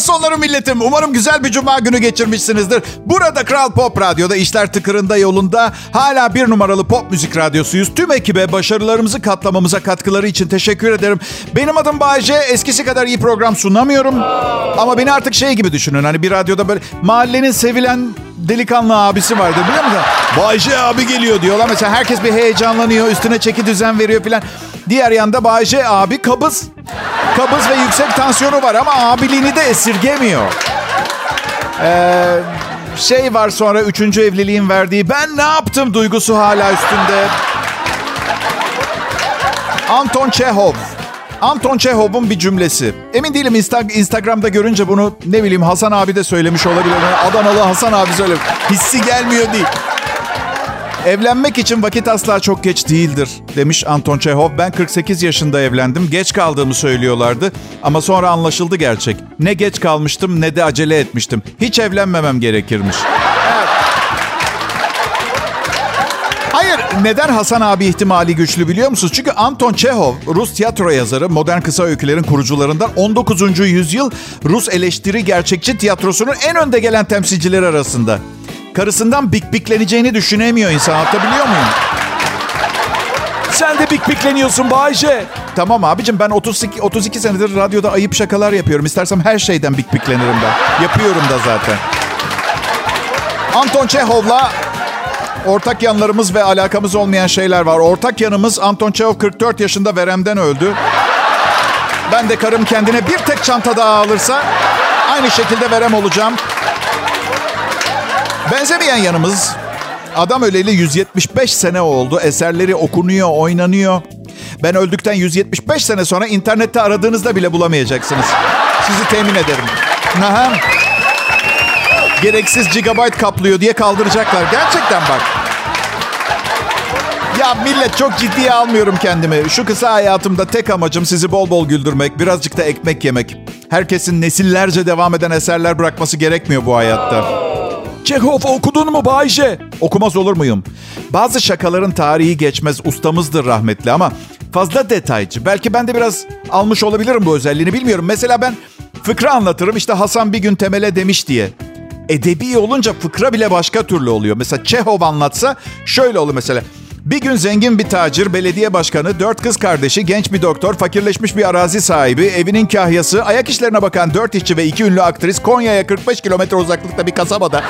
Hafta sonları milletim. Umarım güzel bir cuma günü geçirmişsinizdir. Burada Kral Pop Radyo'da işler tıkırında yolunda. Hala bir numaralı pop müzik radyosuyuz. Tüm ekibe başarılarımızı katlamamıza katkıları için teşekkür ederim. Benim adım Bayece. Eskisi kadar iyi program sunamıyorum. Ama beni artık şey gibi düşünün. Hani bir radyoda böyle mahallenin sevilen delikanlı abisi vardı biliyor musun? Bayce abi geliyor diyorlar. Mesela herkes bir heyecanlanıyor. Üstüne çeki düzen veriyor filan. Diğer yanda Bayce abi kabız. Kabız ve yüksek tansiyonu var ama abiliğini de esirgemiyor. Ee, şey var sonra üçüncü evliliğin verdiği ben ne yaptım duygusu hala üstünde. Anton Çehov. Anton Çehov'un bir cümlesi. Emin değilim Insta- Instagram'da görünce bunu ne bileyim Hasan abi de söylemiş olabilir. Adanalı Hasan abi söylemiş. Hissi gelmiyor değil. Evlenmek için vakit asla çok geç değildir demiş Anton Çehov. Ben 48 yaşında evlendim. Geç kaldığımı söylüyorlardı ama sonra anlaşıldı gerçek. Ne geç kalmıştım ne de acele etmiştim. Hiç evlenmemem gerekirmiş. Hayır, neden Hasan abi ihtimali güçlü biliyor musunuz? Çünkü Anton Çehov, Rus tiyatro yazarı, modern kısa öykülerin kurucularından 19. yüzyıl Rus eleştiri gerçekçi tiyatrosunun en önde gelen temsilcileri arasında. Karısından bik bikleneceğini düşünemiyor insan. Anlatabiliyor muyum? Sen de bik bikleniyorsun Bayce. Tamam abicim ben 32, 32 senedir radyoda ayıp şakalar yapıyorum. İstersem her şeyden bik biklenirim ben. Yapıyorum da zaten. Anton Çehov'la ortak yanlarımız ve alakamız olmayan şeyler var. Ortak yanımız Anton Çehov 44 yaşında veremden öldü. Ben de karım kendine bir tek çanta daha alırsa aynı şekilde verem olacağım. Benzemeyen yanımız adam öleli 175 sene oldu. Eserleri okunuyor, oynanıyor. Ben öldükten 175 sene sonra internette aradığınızda bile bulamayacaksınız. Sizi temin ederim. Aha. Gereksiz gigabyte kaplıyor diye kaldıracaklar. Gerçekten bak. Ya millet çok ciddiye almıyorum kendimi. Şu kısa hayatımda tek amacım sizi bol bol güldürmek, birazcık da ekmek yemek. Herkesin nesillerce devam eden eserler bırakması gerekmiyor bu hayatta. Çehov okudun mu Bayce? Okumaz olur muyum? Bazı şakaların tarihi geçmez ustamızdır rahmetli ama fazla detaycı. Belki ben de biraz almış olabilirim bu özelliğini bilmiyorum. Mesela ben fıkra anlatırım işte Hasan bir gün temele demiş diye. Edebi olunca fıkra bile başka türlü oluyor. Mesela Çehov anlatsa şöyle olur mesela. Bir gün zengin bir tacir, belediye başkanı, dört kız kardeşi, genç bir doktor, fakirleşmiş bir arazi sahibi, evinin kahyası, ayak işlerine bakan dört işçi ve iki ünlü aktris Konya'ya 45 kilometre uzaklıkta bir kasabada.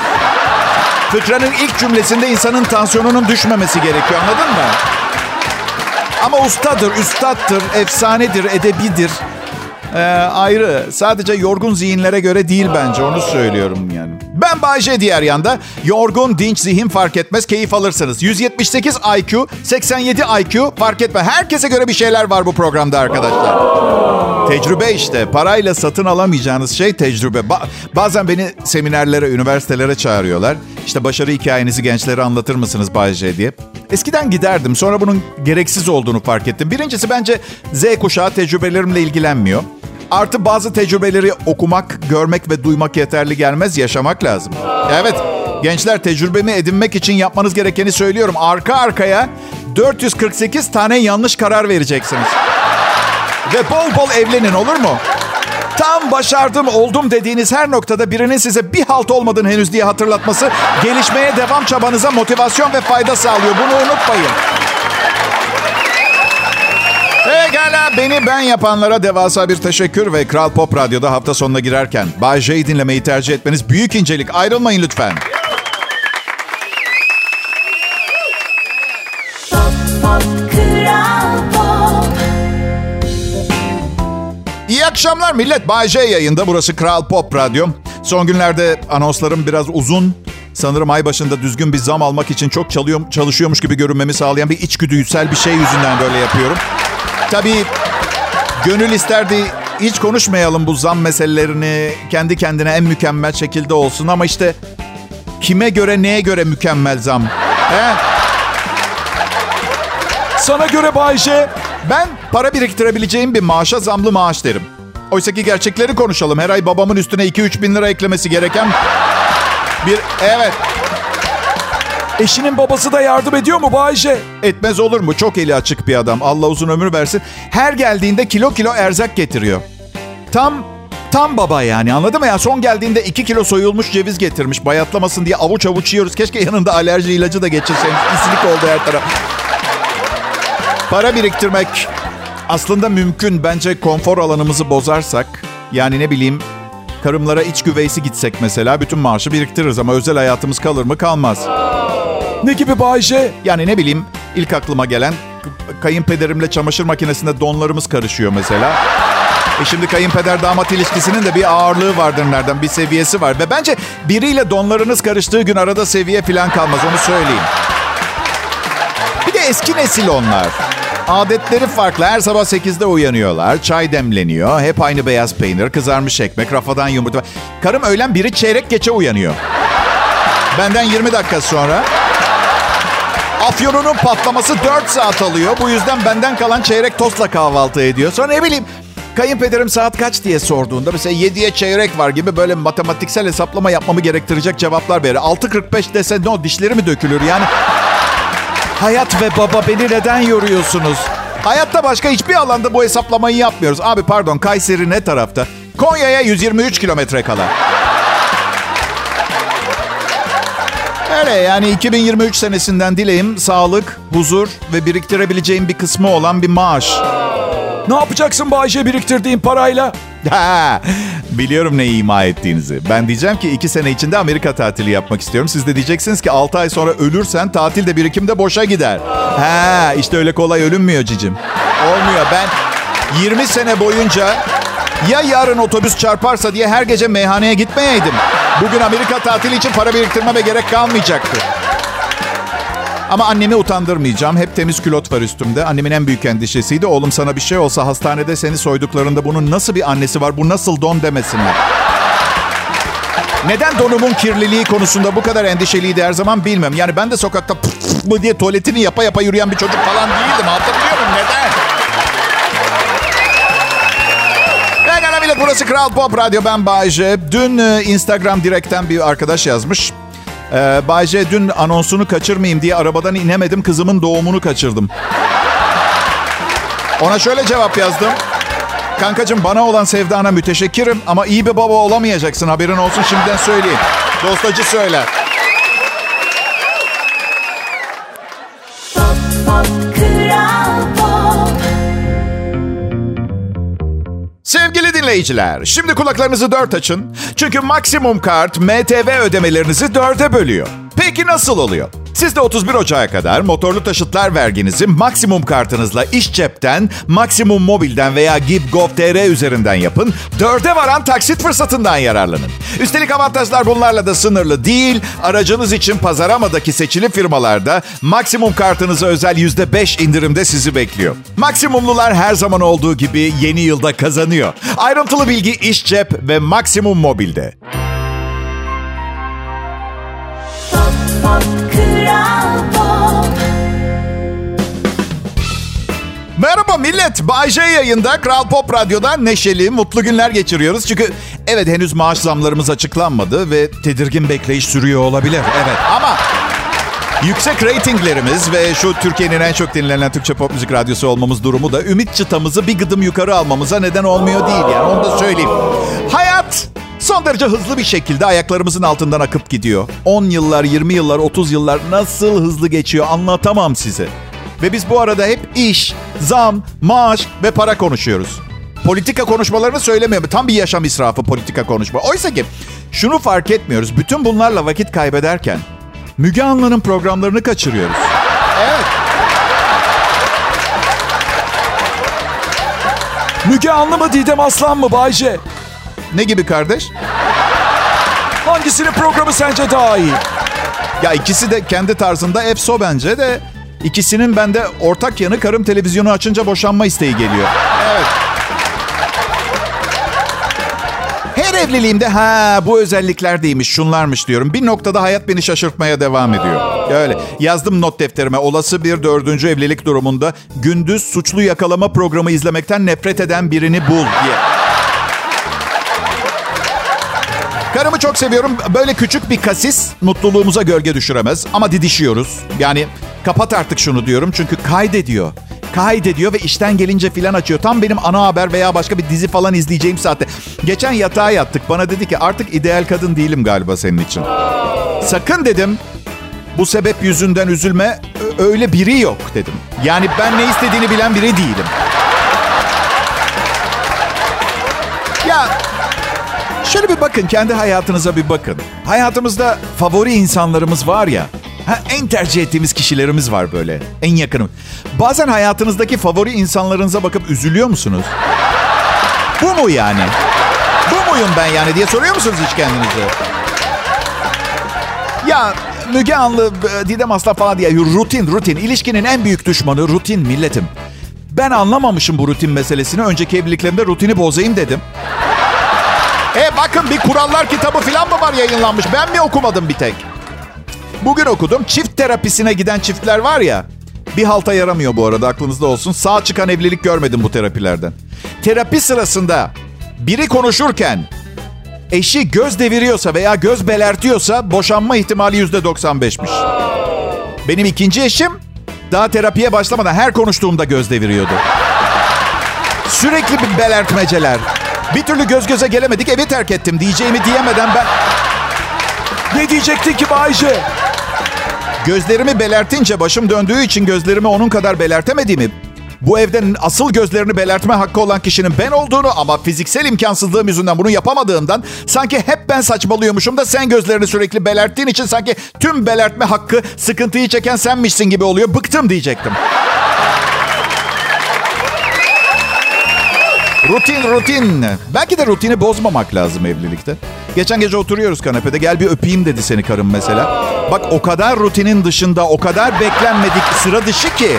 Fıkranın ilk cümlesinde insanın tansiyonunun düşmemesi gerekiyor anladın mı? Ama ustadır, üstattır, efsanedir, edebidir. Ee, ayrı. Sadece yorgun zihinlere göre değil bence. Onu söylüyorum yani. Ben Bayce diğer yanda. Yorgun, dinç zihin fark etmez. Keyif alırsınız. 178 IQ, 87 IQ fark etmez. Herkese göre bir şeyler var bu programda arkadaşlar. Tecrübe işte. Parayla satın alamayacağınız şey tecrübe. Ba- bazen beni seminerlere, üniversitelere çağırıyorlar. İşte başarı hikayenizi gençlere anlatır mısınız Bayce diye. Eskiden giderdim. Sonra bunun gereksiz olduğunu fark ettim. Birincisi bence Z kuşağı tecrübelerimle ilgilenmiyor. Artı bazı tecrübeleri okumak, görmek ve duymak yeterli gelmez. Yaşamak lazım. Evet. Gençler tecrübemi edinmek için yapmanız gerekeni söylüyorum. Arka arkaya 448 tane yanlış karar vereceksiniz. Ve bol bol evlenin olur mu? Tam başardım, oldum dediğiniz her noktada birinin size bir halt olmadın henüz diye hatırlatması gelişmeye devam çabanıza motivasyon ve fayda sağlıyor. Bunu unutmayın. Pekala beni ben yapanlara devasa bir teşekkür ve Kral Pop Radyo'da hafta sonuna girerken Bay J'yi dinlemeyi tercih etmeniz büyük incelik. Ayrılmayın lütfen. İyi akşamlar millet. Bay J yayında. Burası Kral Pop Radyo. Son günlerde anonslarım biraz uzun. Sanırım ay başında düzgün bir zam almak için çok çalıyor, çalışıyormuş gibi görünmemi sağlayan bir içgüdüsel bir şey yüzünden böyle yapıyorum. Tabii gönül isterdi hiç konuşmayalım bu zam meselelerini. Kendi kendine en mükemmel şekilde olsun ama işte kime göre neye göre mükemmel zam? He? Sana göre Bayce. Ben para biriktirebileceğim bir maaşa zamlı maaş derim. Oysa ki gerçekleri konuşalım. Her ay babamın üstüne 2-3 bin lira eklemesi gereken bir... Evet, Eşinin babası da yardım ediyor mu Bayce? etmez olur mu? Çok eli açık bir adam. Allah uzun ömür versin. Her geldiğinde kilo kilo erzak getiriyor. Tam Tam baba yani anladın mı ya? Son geldiğinde 2 kilo soyulmuş ceviz getirmiş. Bayatlamasın diye avuç avuç yiyoruz. Keşke yanında alerji ilacı da geçirseymiş. İsilik oldu her taraf. Para biriktirmek aslında mümkün. Bence konfor alanımızı bozarsak yani ne bileyim karımlara iç güveysi gitsek mesela bütün maaşı biriktiririz ama özel hayatımız kalır mı kalmaz. Ne gibi Bayce? Yani ne bileyim ilk aklıma gelen kayınpederimle çamaşır makinesinde donlarımız karışıyor mesela. E şimdi kayınpeder damat ilişkisinin de bir ağırlığı vardır nereden bir seviyesi var. Ve bence biriyle donlarınız karıştığı gün arada seviye falan kalmaz onu söyleyeyim. Bir de eski nesil onlar. Adetleri farklı. Her sabah 8'de uyanıyorlar. Çay demleniyor. Hep aynı beyaz peynir, kızarmış ekmek, rafadan yumurta. Karım öğlen biri çeyrek geçe uyanıyor. Benden 20 dakika sonra. Afyonunun patlaması 4 saat alıyor. Bu yüzden benden kalan çeyrek tostla kahvaltı ediyor. Sonra ne bileyim kayınpederim saat kaç diye sorduğunda mesela 7'ye çeyrek var gibi böyle matematiksel hesaplama yapmamı gerektirecek cevaplar verir. 6.45 dese no dişleri mi dökülür yani? Hayat ve baba beni neden yoruyorsunuz? Hayatta başka hiçbir alanda bu hesaplamayı yapmıyoruz. Abi pardon Kayseri ne tarafta? Konya'ya 123 kilometre kala. Öyle yani 2023 senesinden dileğim sağlık, huzur ve biriktirebileceğim bir kısmı olan bir maaş. Ne yapacaksın Bayce biriktirdiğin parayla? Biliyorum ne ima ettiğinizi. Ben diyeceğim ki iki sene içinde Amerika tatili yapmak istiyorum. Siz de diyeceksiniz ki 6 ay sonra ölürsen tatilde birikim de boşa gider. Ha, işte öyle kolay ölünmüyor cicim. Olmuyor. Ben 20 sene boyunca ya yarın otobüs çarparsa diye her gece meyhaneye gitmeyeydim. Bugün Amerika tatili için para biriktirmeme gerek kalmayacaktı. Ama annemi utandırmayacağım. Hep temiz külot var üstümde. Annemin en büyük endişesiydi. Oğlum sana bir şey olsa hastanede seni soyduklarında bunun nasıl bir annesi var, bu nasıl don demesinler. Neden donumun kirliliği konusunda bu kadar endişeliydi her zaman bilmem. Yani ben de sokakta mı diye tuvaletini yapa yapa yürüyen bir çocuk falan değildim. Hatırlıyorum neden? Pekala millet burası Kral Pop Radyo ben Bayce. Dün e, Instagram direkten bir arkadaş yazmış. Ee, Bayce dün anonsunu kaçırmayayım diye arabadan inemedim. Kızımın doğumunu kaçırdım. Ona şöyle cevap yazdım. Kankacığım bana olan sevdana müteşekkirim ama iyi bir baba olamayacaksın haberin olsun şimdiden söyleyeyim. Dostacı söyler. Dinleyiciler, şimdi kulaklarınızı dört açın. Çünkü maksimum kart MTV ödemelerinizi dörde bölüyor. Peki nasıl oluyor? Siz de 31 Ocak'a kadar motorlu taşıtlar verginizi maksimum kartınızla iş cepten, maksimum mobilden veya Gib.gov.tr üzerinden yapın. Dörde varan taksit fırsatından yararlanın. Üstelik avantajlar bunlarla da sınırlı değil. Aracınız için Pazarama'daki seçili firmalarda maksimum kartınıza özel %5 indirimde sizi bekliyor. Maksimumlular her zaman olduğu gibi yeni yılda kazanıyor. Ayrıntılı bilgi iş cep ve maksimum mobilde. Merhaba millet. Bay J yayında Kral Pop Radyo'da neşeli, mutlu günler geçiriyoruz. Çünkü evet henüz maaş zamlarımız açıklanmadı ve tedirgin bekleyiş sürüyor olabilir. Evet ama yüksek reytinglerimiz ve şu Türkiye'nin en çok dinlenen Türkçe pop müzik radyosu olmamız durumu da ümit çıtamızı bir gıdım yukarı almamıza neden olmuyor değil yani onu da söyleyeyim. Hayat son derece hızlı bir şekilde ayaklarımızın altından akıp gidiyor. 10 yıllar, 20 yıllar, 30 yıllar nasıl hızlı geçiyor anlatamam size. Ve biz bu arada hep iş, zam, maaş ve para konuşuyoruz. Politika konuşmalarını söylemiyorum. Tam bir yaşam israfı politika konuşma. Oysa ki şunu fark etmiyoruz. Bütün bunlarla vakit kaybederken Müge Anlı'nın programlarını kaçırıyoruz. Evet. Müge Anlı mı Didem Aslan mı Bayce? Ne gibi kardeş? Hangisinin programı sence daha iyi? Ya ikisi de kendi tarzında efso bence de ikisinin bende ortak yanı karım televizyonu açınca boşanma isteği geliyor. Evet. Her evliliğimde ha bu özellikler değilmiş şunlarmış diyorum. Bir noktada hayat beni şaşırtmaya devam ediyor. Öyle yazdım not defterime olası bir dördüncü evlilik durumunda gündüz suçlu yakalama programı izlemekten nefret eden birini bul diye. Karımı çok seviyorum. Böyle küçük bir kasis mutluluğumuza gölge düşüremez. Ama didişiyoruz. Yani kapat artık şunu diyorum çünkü kaydediyor. kaydediyor ve işten gelince filan açıyor. Tam benim ana haber veya başka bir dizi falan izleyeceğim saatte. Geçen yatağa yattık. Bana dedi ki artık ideal kadın değilim galiba senin için. Sakın dedim bu sebep yüzünden üzülme. Öyle biri yok dedim. Yani ben ne istediğini bilen biri değilim. Ya şöyle bir bakın kendi hayatınıza bir bakın. Hayatımızda favori insanlarımız var ya. Ha, en tercih ettiğimiz kişilerimiz var böyle. En yakınım. Bazen hayatınızdaki favori insanlarınıza bakıp üzülüyor musunuz? Bu mu yani? Bu muyum ben yani diye soruyor musunuz hiç kendinize? Ya Müge Anlı, e, Didem Aslan falan diye rutin rutin. ilişkinin en büyük düşmanı rutin milletim. Ben anlamamışım bu rutin meselesini. Önceki evliliklerimde rutini bozayım dedim. E bakın bir kurallar kitabı falan mı var yayınlanmış? Ben mi okumadım bir tek? Bugün okudum. Çift terapisine giden çiftler var ya. Bir halta yaramıyor bu arada aklınızda olsun. Sağ çıkan evlilik görmedim bu terapilerden. Terapi sırasında biri konuşurken eşi göz deviriyorsa veya göz belertiyorsa boşanma ihtimali yüzde 95'miş. Benim ikinci eşim daha terapiye başlamadan her konuştuğumda göz deviriyordu. Sürekli bir belertmeceler. Bir türlü göz göze gelemedik evi terk ettim diyeceğimi diyemeden ben Ne diyecektin ki Bayce? Gözlerimi belertince başım döndüğü için gözlerimi onun kadar belertemediğimi bu evde asıl gözlerini belertme hakkı olan kişinin ben olduğunu ama fiziksel imkansızlığım yüzünden bunu yapamadığımdan sanki hep ben saçmalıyormuşum da sen gözlerini sürekli belerttiğin için sanki tüm belertme hakkı sıkıntıyı çeken senmişsin gibi oluyor. Bıktım diyecektim. Rutin rutin. Belki de rutini bozmamak lazım evlilikte. Geçen gece oturuyoruz kanepede. Gel bir öpeyim dedi seni karım mesela. Bak o kadar rutinin dışında, o kadar beklenmedik sıra dışı ki.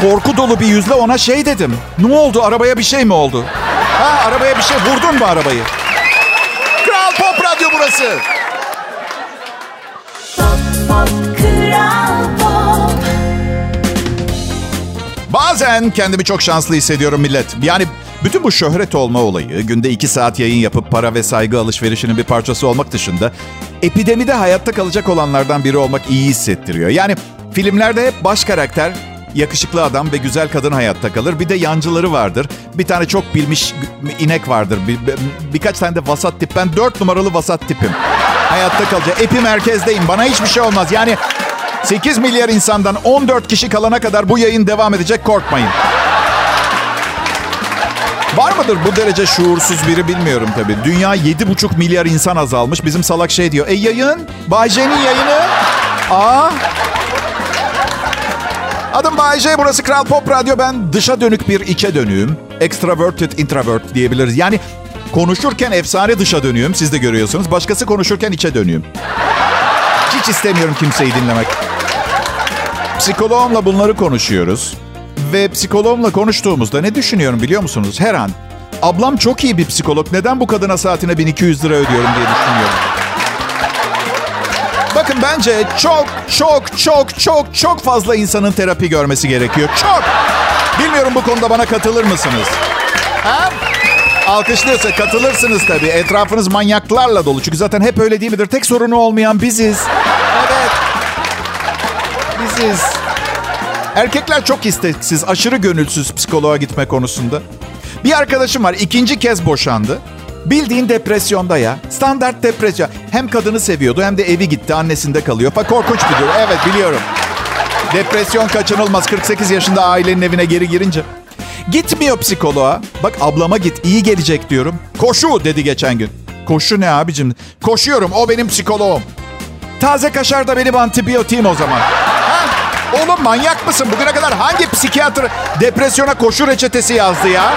Korku dolu bir yüzle ona şey dedim. Ne oldu? Arabaya bir şey mi oldu? Ha arabaya bir şey vurdun mu arabayı? Kral Pop Radyo burası. Bazen kendimi çok şanslı hissediyorum millet. Yani bütün bu şöhret olma olayı, günde iki saat yayın yapıp para ve saygı alışverişinin bir parçası olmak dışında... ...epidemide hayatta kalacak olanlardan biri olmak iyi hissettiriyor. Yani filmlerde hep baş karakter, yakışıklı adam ve güzel kadın hayatta kalır. Bir de yancıları vardır. Bir tane çok bilmiş inek vardır. Bir, bir- birkaç tane de vasat tip. Ben dört numaralı vasat tipim. Hayatta kalacak. Epi merkezdeyim. Bana hiçbir şey olmaz. Yani 8 milyar insandan 14 kişi kalana kadar bu yayın devam edecek korkmayın. Var mıdır bu derece şuursuz biri bilmiyorum tabii. Dünya 7,5 milyar insan azalmış. Bizim salak şey diyor. E yayın? Bay J'nin yayını? Aa. Adım Bay J. Burası Kral Pop Radyo. Ben dışa dönük bir içe dönüğüm. Extroverted introvert diyebiliriz. Yani konuşurken efsane dışa dönüğüm. Siz de görüyorsunuz. Başkası konuşurken içe dönüğüm. Hiç istemiyorum kimseyi dinlemek. Psikoloğumla bunları konuşuyoruz. Ve psikoloğumla konuştuğumuzda ne düşünüyorum biliyor musunuz? Her an ablam çok iyi bir psikolog. Neden bu kadına saatine 1200 lira ödüyorum diye düşünüyorum. Bakın bence çok çok çok çok çok fazla insanın terapi görmesi gerekiyor. Çok. Bilmiyorum bu konuda bana katılır mısınız? Ha? Alkışlıyorsa katılırsınız tabii. Etrafınız manyaklarla dolu. Çünkü zaten hep öyle değil midir? Tek sorunu olmayan biziz. Biziz. Erkekler çok isteksiz, aşırı gönülsüz psikoloğa gitme konusunda. Bir arkadaşım var, ikinci kez boşandı. Bildiğin depresyonda ya. Standart depresyon. Hem kadını seviyordu hem de evi gitti, annesinde kalıyor. Fa korkunç bir durum. Evet biliyorum. Depresyon kaçınılmaz. 48 yaşında ailenin evine geri girince. Gitmiyor psikoloğa. Bak ablama git iyi gelecek diyorum. Koşu dedi geçen gün. Koşu ne abicim? Koşuyorum o benim psikoloğum. Taze kaşar da benim antibiyotiğim o zaman. Oğlum manyak mısın? Bugüne kadar hangi psikiyatr depresyona koşu reçetesi yazdı ya?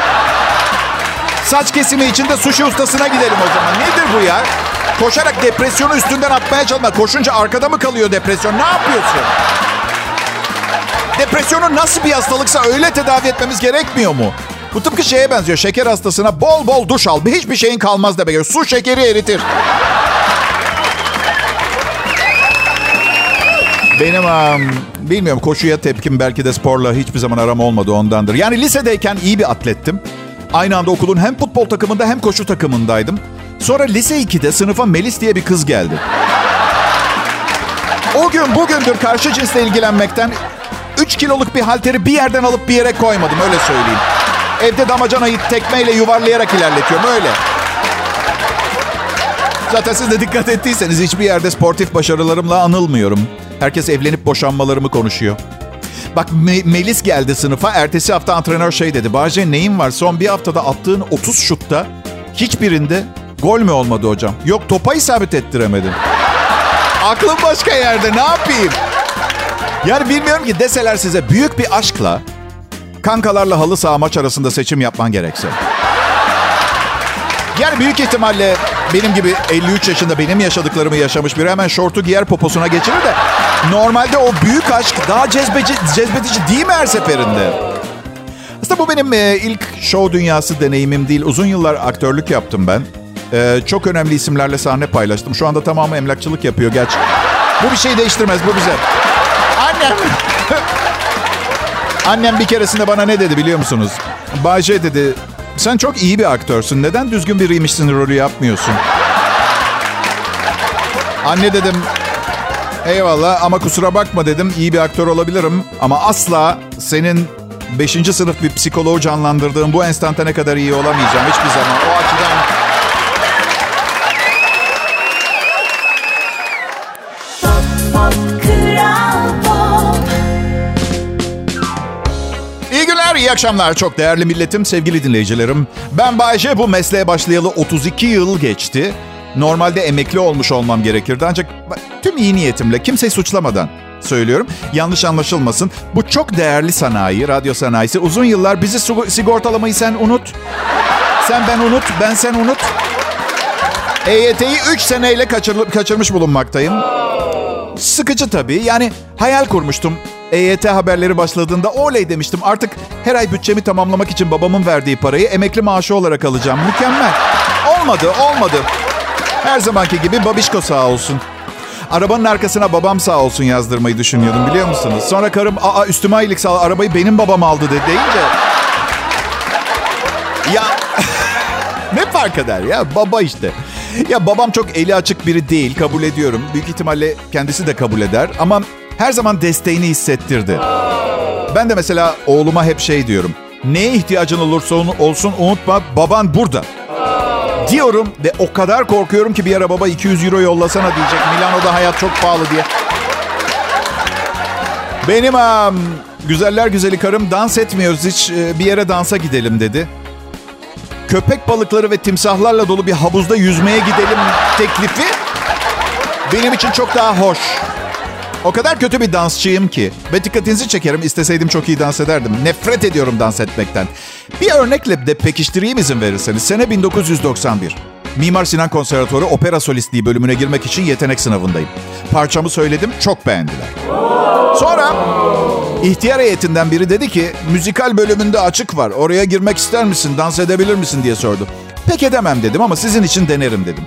Saç kesimi için de sushi ustasına gidelim o zaman. Nedir bu ya? Koşarak depresyonu üstünden atmaya çalışma. Koşunca arkada mı kalıyor depresyon? Ne yapıyorsun? Depresyonu nasıl bir hastalıksa öyle tedavi etmemiz gerekmiyor mu? Bu tıpkı şeye benziyor. Şeker hastasına bol bol duş al. Hiçbir şeyin kalmaz demek. Su şekeri eritir. Benim am, bilmiyorum koşuya tepkim belki de sporla hiçbir zaman aram olmadı ondandır. Yani lisedeyken iyi bir atlettim. Aynı anda okulun hem futbol takımında hem koşu takımındaydım. Sonra lise 2'de sınıfa Melis diye bir kız geldi. O gün bugündür karşı cinsle ilgilenmekten 3 kiloluk bir halteri bir yerden alıp bir yere koymadım öyle söyleyeyim. Evde damacanayı tekmeyle yuvarlayarak ilerletiyorum öyle. Zaten siz de dikkat ettiyseniz hiçbir yerde sportif başarılarımla anılmıyorum. Herkes evlenip boşanmalarımı konuşuyor. Bak Me- Melis geldi sınıfa. Ertesi hafta antrenör şey dedi. Bahçe neyin var? Son bir haftada attığın 30 şutta hiçbirinde gol mü olmadı hocam? Yok topa isabet ettiremedin. Aklım başka yerde ne yapayım? Yani bilmiyorum ki deseler size büyük bir aşkla kankalarla halı saha maç arasında seçim yapman gerekse. Yani büyük ihtimalle benim gibi 53 yaşında benim yaşadıklarımı yaşamış biri hemen şortu giyer poposuna geçirir de normalde o büyük aşk daha cezbeci, cezbedici değil mi her seferinde? Aslında bu benim e, ilk show dünyası deneyimim değil. Uzun yıllar aktörlük yaptım ben. E, çok önemli isimlerle sahne paylaştım. Şu anda tamamı emlakçılık yapıyor gerçi. Bu bir şey değiştirmez, bu güzel. Annem... Annem bir keresinde bana ne dedi biliyor musunuz? Bayce dedi, sen çok iyi bir aktörsün. Neden düzgün biriymişsin rolü yapmıyorsun? Anne dedim, eyvallah ama kusura bakma dedim. iyi bir aktör olabilirim. Ama asla senin 5. sınıf bir psikoloğu canlandırdığın bu enstantane kadar iyi olamayacağım hiçbir zaman. O akşamlar. Çok değerli milletim, sevgili dinleyicilerim. Ben Bayce, bu mesleğe başlayalı 32 yıl geçti. Normalde emekli olmuş olmam gerekirdi ancak tüm iyi niyetimle, kimseyi suçlamadan söylüyorum. Yanlış anlaşılmasın. Bu çok değerli sanayi, radyo sanayisi. Uzun yıllar bizi sigortalamayı sen unut. Sen ben unut, ben sen unut. EYT'yi 3 seneyle kaçır- kaçırmış bulunmaktayım. Sıkıcı tabii. Yani hayal kurmuştum. EYT haberleri başladığında oley demiştim. Artık her ay bütçemi tamamlamak için babamın verdiği parayı emekli maaşı olarak alacağım. Mükemmel. Olmadı, olmadı. Her zamanki gibi babişko sağ olsun. Arabanın arkasına babam sağ olsun yazdırmayı düşünüyordum biliyor musunuz? Sonra karım aa üstüme aylık sağ arabayı benim babam aldı dedi deyince. Ya ne fark eder ya baba işte. Ya babam çok eli açık biri değil kabul ediyorum. Büyük ihtimalle kendisi de kabul eder ama her zaman desteğini hissettirdi. Ben de mesela oğluma hep şey diyorum. Neye ihtiyacın olursa olsun unutma baban burada. Diyorum ve o kadar korkuyorum ki bir ara baba 200 euro yollasana diyecek. Milano'da hayat çok pahalı diye. Benim am, güzeller güzeli karım dans etmiyoruz hiç e, bir yere dansa gidelim dedi. Köpek balıkları ve timsahlarla dolu bir havuzda yüzmeye gidelim teklifi benim için çok daha hoş. O kadar kötü bir dansçıyım ki. Ve dikkatinizi çekerim. isteseydim çok iyi dans ederdim. Nefret ediyorum dans etmekten. Bir örnekle de pekiştireyim izin verirseniz. Sene 1991. Mimar Sinan Konservatuarı opera solistliği bölümüne girmek için yetenek sınavındayım. Parçamı söyledim, çok beğendiler. Sonra ihtiyar heyetinden biri dedi ki müzikal bölümünde açık var. Oraya girmek ister misin, dans edebilir misin diye sordu. Pek edemem dedim ama sizin için denerim dedim.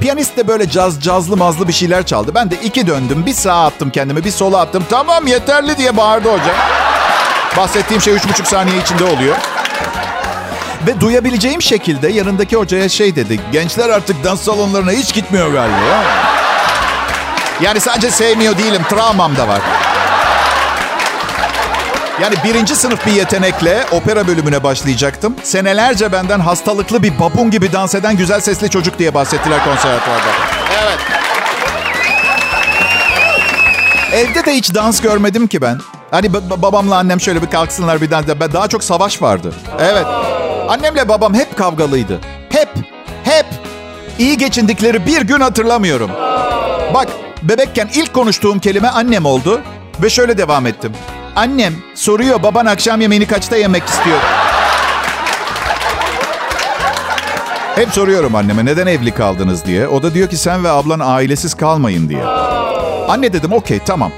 Piyanist de böyle caz, cazlı mazlı bir şeyler çaldı. Ben de iki döndüm. Bir sağa attım kendimi, bir sola attım. Tamam yeterli diye bağırdı hoca. Bahsettiğim şey üç buçuk saniye içinde oluyor. Ve duyabileceğim şekilde yanındaki hocaya şey dedi. Gençler artık dans salonlarına hiç gitmiyor galiba. Yani sadece sevmiyor değilim, travmam da var. Yani birinci sınıf bir yetenekle opera bölümüne başlayacaktım. Senelerce benden hastalıklı bir babun gibi dans eden güzel sesli çocuk diye bahsettiler konservatuvarda. Evet. Evde de hiç dans görmedim ki ben. Hani ba- babamla annem şöyle bir kalksınlar bir dans. Ben daha çok savaş vardı. Evet. Annemle babam hep kavgalıydı. Hep. Hep. İyi geçindikleri bir gün hatırlamıyorum. Bak bebekken ilk konuştuğum kelime annem oldu. Ve şöyle devam ettim. Annem soruyor baban akşam yemeğini kaçta yemek istiyor? Hep soruyorum anneme neden evli kaldınız diye. O da diyor ki sen ve ablan ailesiz kalmayın diye. Anne dedim okey tamam.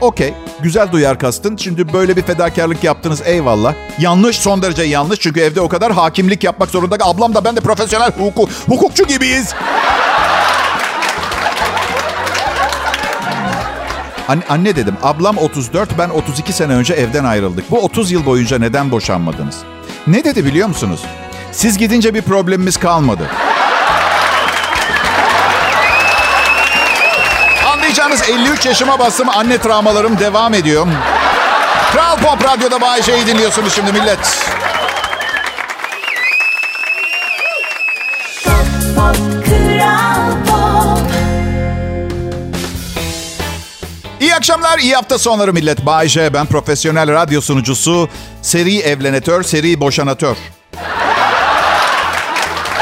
Okey güzel duyar kastın. Şimdi böyle bir fedakarlık yaptınız eyvallah. Yanlış son derece yanlış çünkü evde o kadar hakimlik yapmak zorunda. Ablam da ben de profesyonel hukuk, hukukçu gibiyiz. Anne, anne dedim, ablam 34, ben 32 sene önce evden ayrıldık. Bu 30 yıl boyunca neden boşanmadınız? Ne dedi biliyor musunuz? Siz gidince bir problemimiz kalmadı. Anlayacağınız 53 yaşıma bastım, anne travmalarım devam ediyor. Kral Pop Radyo'da Bay J'yi dinliyorsunuz şimdi millet. Akşamlar, iyi hafta sonları millet. Bay J, ben profesyonel radyo sunucusu, seri evlenetör, seri boşanatör.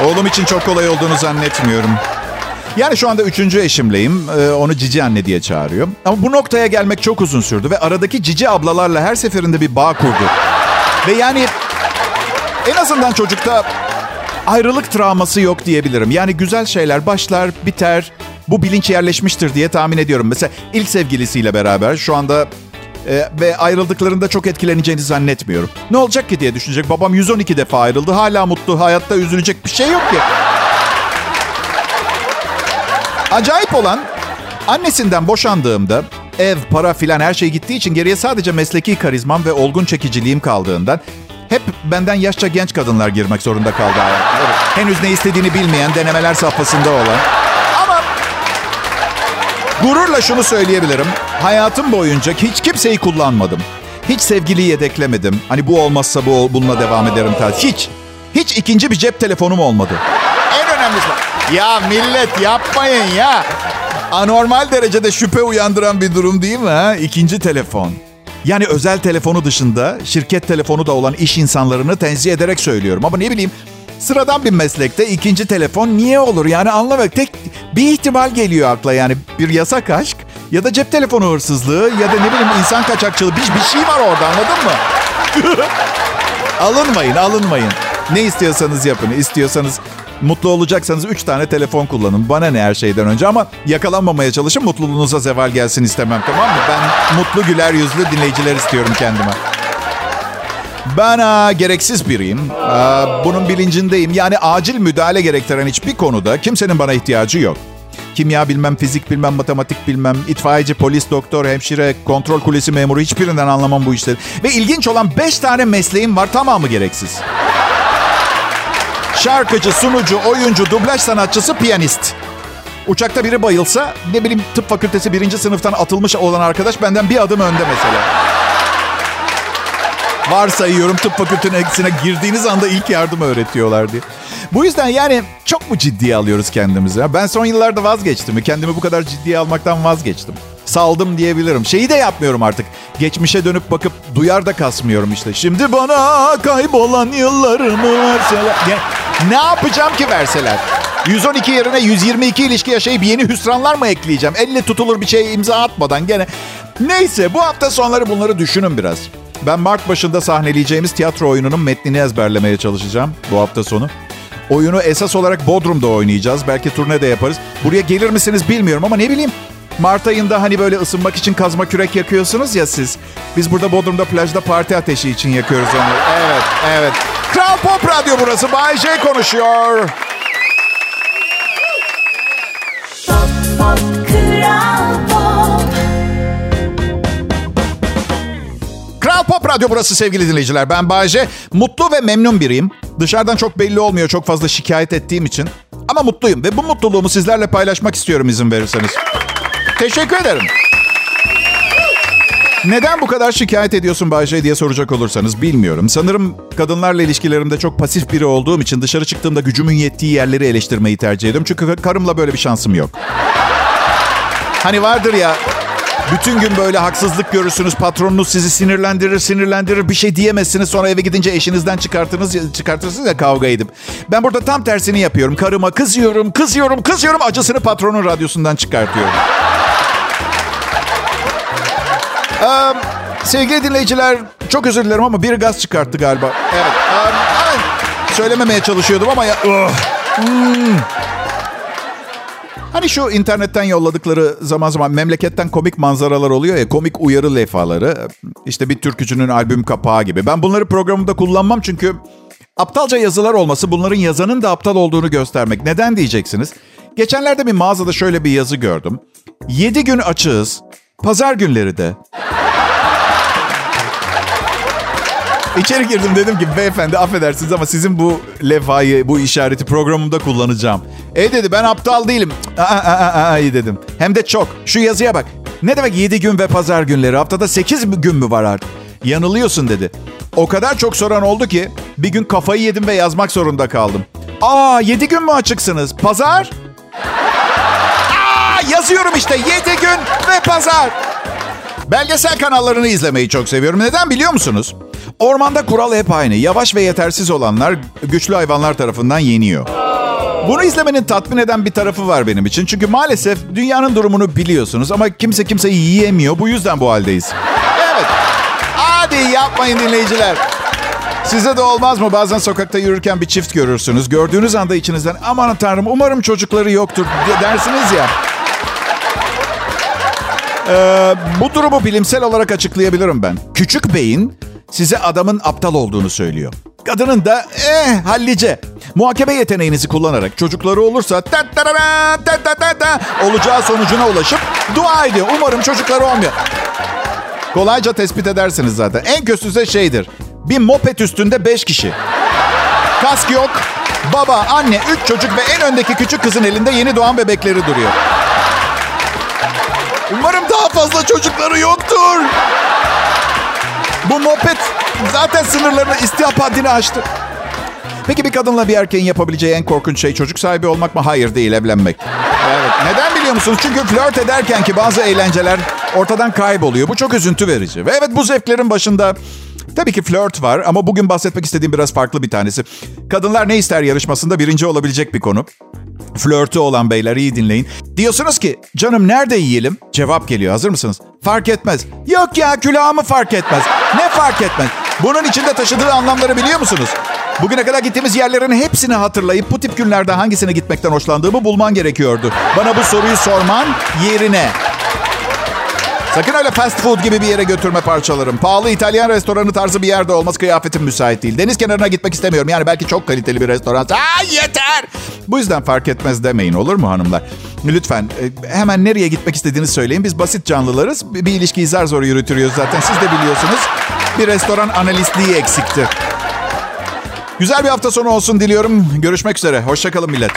Oğlum için çok kolay olduğunu zannetmiyorum. Yani şu anda üçüncü eşimleyim. Ee, onu cici anne diye çağırıyor. Ama bu noktaya gelmek çok uzun sürdü ve aradaki cici ablalarla her seferinde bir bağ kurdu. Ve yani en azından çocukta ayrılık travması yok diyebilirim. Yani güzel şeyler başlar, biter. Bu bilinç yerleşmiştir diye tahmin ediyorum. Mesela ilk sevgilisiyle beraber şu anda e, ve ayrıldıklarında çok etkileneceğini zannetmiyorum. Ne olacak ki diye düşünecek. Babam 112 defa ayrıldı. Hala mutlu. Hayatta üzülecek bir şey yok ki. Acayip olan annesinden boşandığımda ev, para filan her şey gittiği için geriye sadece mesleki karizmam ve olgun çekiciliğim kaldığından hep benden yaşça genç kadınlar girmek zorunda kaldı. Evet, Henüz ne istediğini bilmeyen, denemeler safhasında olan. Gururla şunu söyleyebilirim. Hayatım boyunca hiç kimseyi kullanmadım. Hiç sevgiliyi yedeklemedim. Hani bu olmazsa bu bununla devam ederim tarzı. Hiç. Hiç ikinci bir cep telefonum olmadı. En önemlisi. Ya millet yapmayın ya. Anormal derecede şüphe uyandıran bir durum değil mi ha? İkinci telefon. Yani özel telefonu dışında şirket telefonu da olan iş insanlarını tenzih ederek söylüyorum. Ama ne bileyim sıradan bir meslekte ikinci telefon niye olur? Yani anlamak tek bir ihtimal geliyor akla yani bir yasak aşk ya da cep telefonu hırsızlığı ya da ne bileyim insan kaçakçılığı bir, bir şey var orada anladın mı? alınmayın alınmayın. Ne istiyorsanız yapın. İstiyorsanız mutlu olacaksanız 3 tane telefon kullanın. Bana ne her şeyden önce ama yakalanmamaya çalışın. Mutluluğunuza zeval gelsin istemem tamam mı? Ben mutlu güler yüzlü dinleyiciler istiyorum kendime. Ben aa, gereksiz biriyim. Aa, bunun bilincindeyim. Yani acil müdahale gerektiren hiçbir konuda kimsenin bana ihtiyacı yok. Kimya bilmem, fizik bilmem, matematik bilmem, itfaiyeci, polis, doktor, hemşire, kontrol kulesi memuru hiçbirinden anlamam bu işleri. Ve ilginç olan 5 tane mesleğim var tamamı gereksiz. Şarkıcı, sunucu, oyuncu, dublaj sanatçısı, piyanist. Uçakta biri bayılsa ne bileyim tıp fakültesi birinci sınıftan atılmış olan arkadaş benden bir adım önde mesela. Varsayıyorum tıp fakültesine girdiğiniz anda ilk yardım öğretiyorlar diye. Bu yüzden yani çok mu ciddiye alıyoruz kendimizi? Ben son yıllarda vazgeçtim. Kendimi bu kadar ciddiye almaktan vazgeçtim. Saldım diyebilirim. Şeyi de yapmıyorum artık. Geçmişe dönüp bakıp duyar da kasmıyorum işte. Şimdi bana kaybolan yıllarımı verseler. Ne yapacağım ki verseler? 112 yerine 122 ilişki yaşayıp yeni hüsranlar mı ekleyeceğim? Elle tutulur bir şeye imza atmadan gene. Neyse bu hafta sonları bunları düşünün biraz. Ben Mart başında sahneleyeceğimiz tiyatro oyununun metnini ezberlemeye çalışacağım bu hafta sonu. Oyunu esas olarak Bodrum'da oynayacağız. Belki turne de yaparız. Buraya gelir misiniz bilmiyorum ama ne bileyim. Mart ayında hani böyle ısınmak için kazma kürek yakıyorsunuz ya siz. Biz burada Bodrum'da plajda parti ateşi için yakıyoruz onu. Evet, evet. Kral Pop Radyo burası. Bay J konuşuyor. Kral Pop Radyo burası sevgili dinleyiciler. Ben Bayece. Mutlu ve memnun biriyim. Dışarıdan çok belli olmuyor çok fazla şikayet ettiğim için. Ama mutluyum ve bu mutluluğumu sizlerle paylaşmak istiyorum izin verirseniz. Teşekkür ederim. Neden bu kadar şikayet ediyorsun Bayce diye soracak olursanız bilmiyorum. Sanırım kadınlarla ilişkilerimde çok pasif biri olduğum için dışarı çıktığımda gücümün yettiği yerleri eleştirmeyi tercih ediyorum. Çünkü karımla böyle bir şansım yok. Hani vardır ya bütün gün böyle haksızlık görürsünüz. Patronunuz sizi sinirlendirir, sinirlendirir. Bir şey diyemezsiniz. Sonra eve gidince eşinizden çıkartırınız, çıkartırsınız ya kavga edip. Ben burada tam tersini yapıyorum. Karıma kızıyorum, kızıyorum, kızıyorum. Acısını patronun radyosundan çıkartıyorum. Ee, sevgili dinleyiciler, çok özür dilerim ama bir gaz çıkarttı galiba. Evet. Ee, evet. Söylememeye çalışıyordum ama ya... Ugh. Hmm. Hani şu internetten yolladıkları zaman zaman memleketten komik manzaralar oluyor ya, komik uyarı levhaları. İşte bir türkücünün albüm kapağı gibi. Ben bunları programımda kullanmam çünkü aptalca yazılar olması bunların yazanın da aptal olduğunu göstermek. Neden diyeceksiniz? Geçenlerde bir mağazada şöyle bir yazı gördüm. 7 gün açığız, pazar günleri de. İçeri girdim dedim ki beyefendi affedersiniz ama sizin bu levhayı, bu işareti programımda kullanacağım. E dedi ben aptal değilim. Aa, aa, aa, iyi dedim. Hem de çok. Şu yazıya bak. Ne demek 7 gün ve pazar günleri? Haftada 8 gün mü var artık? Yanılıyorsun dedi. O kadar çok soran oldu ki bir gün kafayı yedim ve yazmak zorunda kaldım. Aa 7 gün mü açıksınız? Pazar? Aa yazıyorum işte 7 gün ve pazar. Belgesel kanallarını izlemeyi çok seviyorum. Neden biliyor musunuz? Ormanda kural hep aynı. Yavaş ve yetersiz olanlar güçlü hayvanlar tarafından yeniyor. Bunu izlemenin tatmin eden bir tarafı var benim için. Çünkü maalesef dünyanın durumunu biliyorsunuz ama kimse kimseyi yiyemiyor. Bu yüzden bu haldeyiz. Evet. Hadi yapmayın dinleyiciler. Size de olmaz mı? Bazen sokakta yürürken bir çift görürsünüz. Gördüğünüz anda içinizden aman tanrım umarım çocukları yoktur dersiniz ya. Ee, bu durumu bilimsel olarak açıklayabilirim ben. Küçük beyin size adamın aptal olduğunu söylüyor. Kadının da eh hallice. Muhakeme yeteneğinizi kullanarak çocukları olursa ta ta ta ta ta ta ta olacağı sonucuna ulaşıp dua ediyor. Umarım çocukları olmuyor. Kolayca tespit edersiniz zaten. En kötüsü şeydir. Bir moped üstünde beş kişi. Kask yok. Baba, anne, üç çocuk ve en öndeki küçük kızın elinde yeni doğan bebekleri duruyor. Umarım daha fazla çocukları yoktur. Bu moped zaten sınırlarını istihap haddini aştı. Peki bir kadınla bir erkeğin yapabileceği en korkunç şey çocuk sahibi olmak mı? Hayır değil, evlenmek. Evet. Neden biliyor musunuz? Çünkü flört ederken ki bazı eğlenceler ortadan kayboluyor. Bu çok üzüntü verici. Ve evet bu zevklerin başında tabii ki flört var ama bugün bahsetmek istediğim biraz farklı bir tanesi. Kadınlar ne ister yarışmasında birinci olabilecek bir konu. Flörtü olan beyler iyi dinleyin. Diyorsunuz ki canım nerede yiyelim? Cevap geliyor hazır mısınız? Fark etmez. Yok ya külahımı fark etmez. Ne fark etmez? Bunun içinde taşıdığı anlamları biliyor musunuz? Bugüne kadar gittiğimiz yerlerin hepsini hatırlayıp bu tip günlerde hangisine gitmekten hoşlandığımı bulman gerekiyordu. Bana bu soruyu sorman yerine. Sakın öyle fast food gibi bir yere götürme parçalarım. Pahalı İtalyan restoranı tarzı bir yerde olması kıyafetim müsait değil. Deniz kenarına gitmek istemiyorum. Yani belki çok kaliteli bir restoran. Aa yeter! Bu yüzden fark etmez demeyin olur mu hanımlar? Lütfen e, hemen nereye gitmek istediğinizi söyleyin. Biz basit canlılarız. Bir ilişkiyi zar zor yürütüyoruz zaten. Siz de biliyorsunuz. Bir restoran analistliği eksikti. Güzel bir hafta sonu olsun diliyorum. Görüşmek üzere. Hoşçakalın millet.